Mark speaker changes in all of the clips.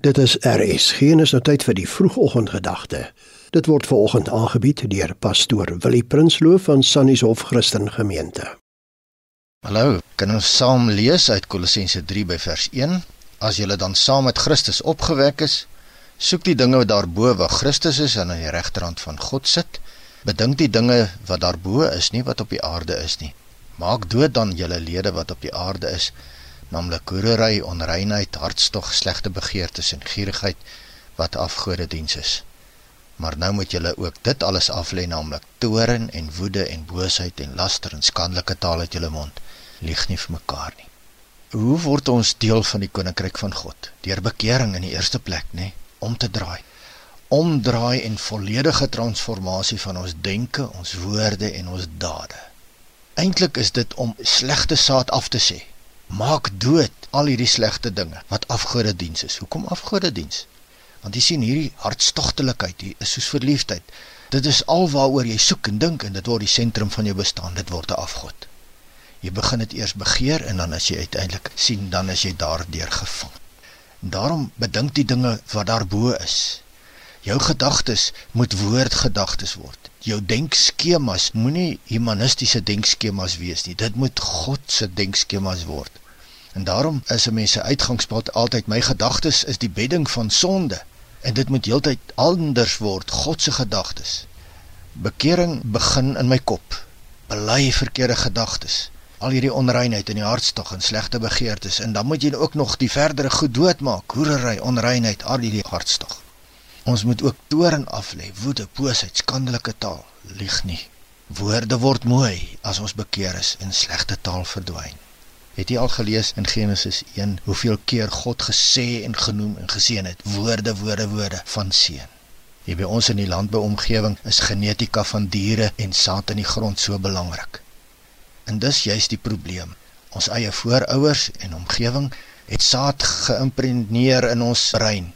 Speaker 1: Dit is RS. Geen is nou tyd vir die vroegoggendgedagte. Dit word veraloggend aangebied deur pastoor Willie Prinsloo van Sannieshof Christen Gemeente.
Speaker 2: Hallo, kan ons saam lees uit Kolossense 3 by vers 1? As julle dan saam met Christus opgewek is, soek die dinge daarbo waar Christus is en aan die regterhand van God sit. Bedink die dinge wat daarbo is, nie wat op die aarde is nie. Maak dood dan julle lede wat op die aarde is naamlik hoerery, onreinheid, hartstog, slegte begeertes en gierigheid wat afgode diens is. Maar nou moet julle ook dit alles aflê, naamlik toorn en woede en boosheid en laster en skandelike taal uit julle mond. Lieg nie vir mekaar nie. Hoe word ons deel van die koninkryk van God? Deur bekering in die eerste plek, nê, om te draai. Omdraai en volledige transformasie van ons denke, ons woorde en ons dade. Eintlik is dit om slegte saad af te sê maak dood al hierdie slegte dinge wat afgode diens is. Hoekom afgode diens? Want jy sien hierdie hartstogtelikheid, hier is soos verliefdheid. Dit is alwaaroor jy soek en dink en dit word die sentrum van jou bestaan. Dit word 'n afgod. Jy begin dit eers begeer en dan as jy uiteindelik sien, dan is jy daardeur gevang. En daarom bedink die dinge wat daarbo is. Jou gedagtes moet woordgedagtes word. Jou denkskemas moenie humanistiese denkskemas wees nie. Dit moet God se denkskemas word. En daarom is 'n mens se uitgangspunt altyd my gedagtes is die bedding van sonde en dit moet heeltyd anders word God se gedagtes. Bekering begin in my kop. Bely verkeerde gedagtes. Al hierdie onreinheid in die hartstog en slegte begeertes en dan moet jy ook nog die verdere goed doodmaak. Hoerery, onreinheid, al hierdie hartstog. Ons moet ook toorn aflê, woede, boosheid, skandelike taal. Lieg nie. Woorde word mooi as ons bekeer is en slegte taal verdwyn. Het jy al gelees in Genesis 1 hoeveel keer God gesê en genoem en geseën het? Woorde, woorde, woorde van seën. Hier by ons in die landbouomgewing is genetika van diere en saad in die grond so belangrik. En dis juist die probleem. Ons eie voorouers en omgewing het saad geïmpregneer in ons brein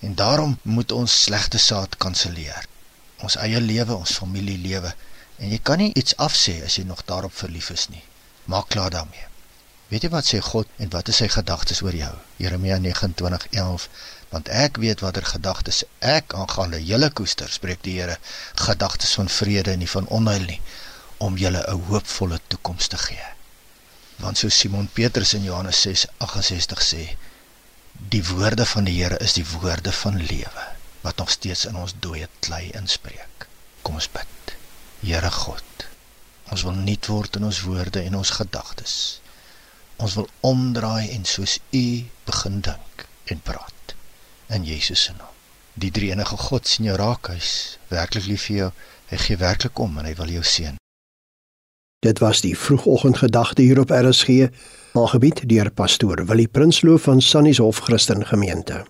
Speaker 2: en daarom moet ons slegte saad kanselleer. Ons eie lewe, ons familielewe en jy kan nie iets afsê as jy nog daarop verlief is nie. Maak klaar daarmee. Weet jy wat sê God en wat is sy gedagtes oor jou? Jeremia 29:11 Want ek weet watter gedagtes ek aangaande julle koester, spreek die Here, gedagtes van vrede en nie van onheil nie, om julle 'n hoopvolle toekoms te gee. Want so Simon Petrus in Johannes 6:68 sê, die woorde van die Here is die woorde van lewe wat nog steeds in ons dooie klei inspreek. Kom ons bid. Here God, ons wil nuut word in ons woorde en ons gedagtes. Ons wil omdraai en soos U begin dink en praat in Jesus se naam. Die drie enige God sien jou raak, hy's werklik lief vir jou. Hy gee werklik om en hy wil jou seën.
Speaker 1: Dit was die vroegoggendgedagte hier op RSG, aangebied deur pastoor Willie Prinsloo van Sannieshof Christen Gemeente.